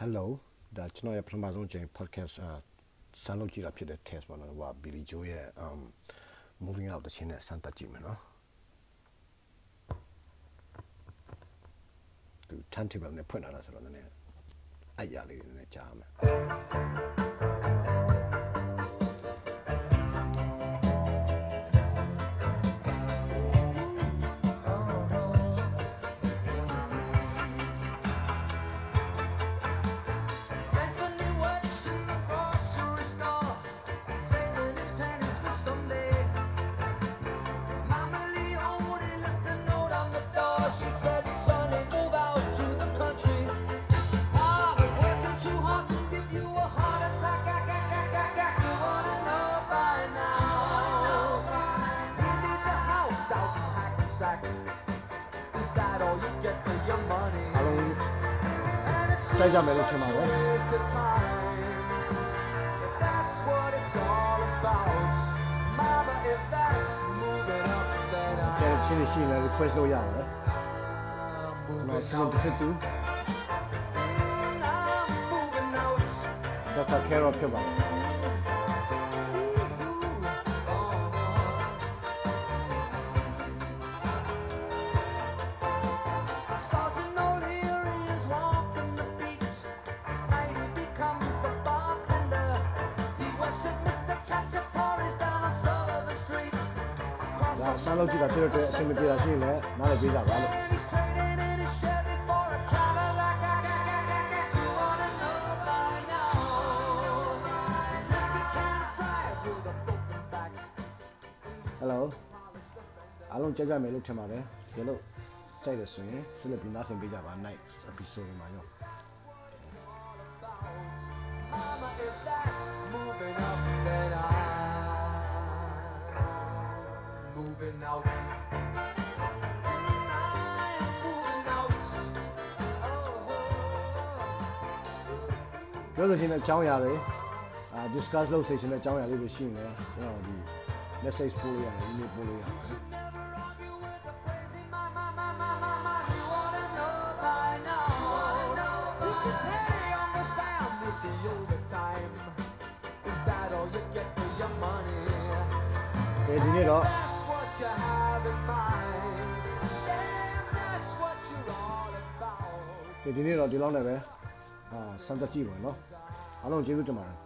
Hello ဒါကျွန်တော်ရဲ့ပထမဆုံးချိန် podcast အာစမ်းလုပ်ကြည့်တာဖြစ်တဲ့ test ပေါ့နော်ဟို Billy Joe ရဲ့ um moving out တခြင်းနဲ့စမ်းသပ်ကြည့်မယ်နော်သူ turntable နဲ့ဖွင့်လာတာဆိုတော့နည်းနည်းအဲ့ရလေးနည်းနည်းကြားမယ် sack. Is that all you get for your money? Halloween. Guys, I'm ready That's what it's all about. Mama, if that's moving up, then I. Okay, it's finished. To sit? That's a care of your. စမ်းလုပ်ကြည့်တာဖြစ်တဲ့အတွက်အဆင်မပြေတာရှိရင်လည်းနားလည်ပေးကြပါလို့ And he's trading in his Chevy for a Cadillac. You wanna know by now? He can't drive with a broken back. Hello အားလုံးကြိုက်ကြမယ်လို့ထင်ပါတယ်ဒီလိုကြိုက်တယ်ဆိုရင်ဆက်လက်ပြီးနားဆင်ပေးကြပါ night episode မှာရော moving out. I'm moving out. Oh, ပြောလို့ရှိရင်အကြောင်းအရာတွေအာ discuss လုပ်စေချင်တဲ့အကြောင်းအရာလေးတွေရှိရင်လည်းကျွန်တော်ဒီ message ပို့လို့ရတယ် email ပို့လို့ရတယ် never argue with a crazy mama, mama, mama. You wanna know ဒီနေ့တော့ဒီလောက်နဲ့ပဲအာစမ်းသပ်ကြည့်ပါနော်အားလုံးကျေးဇူးတင်ပါတယ်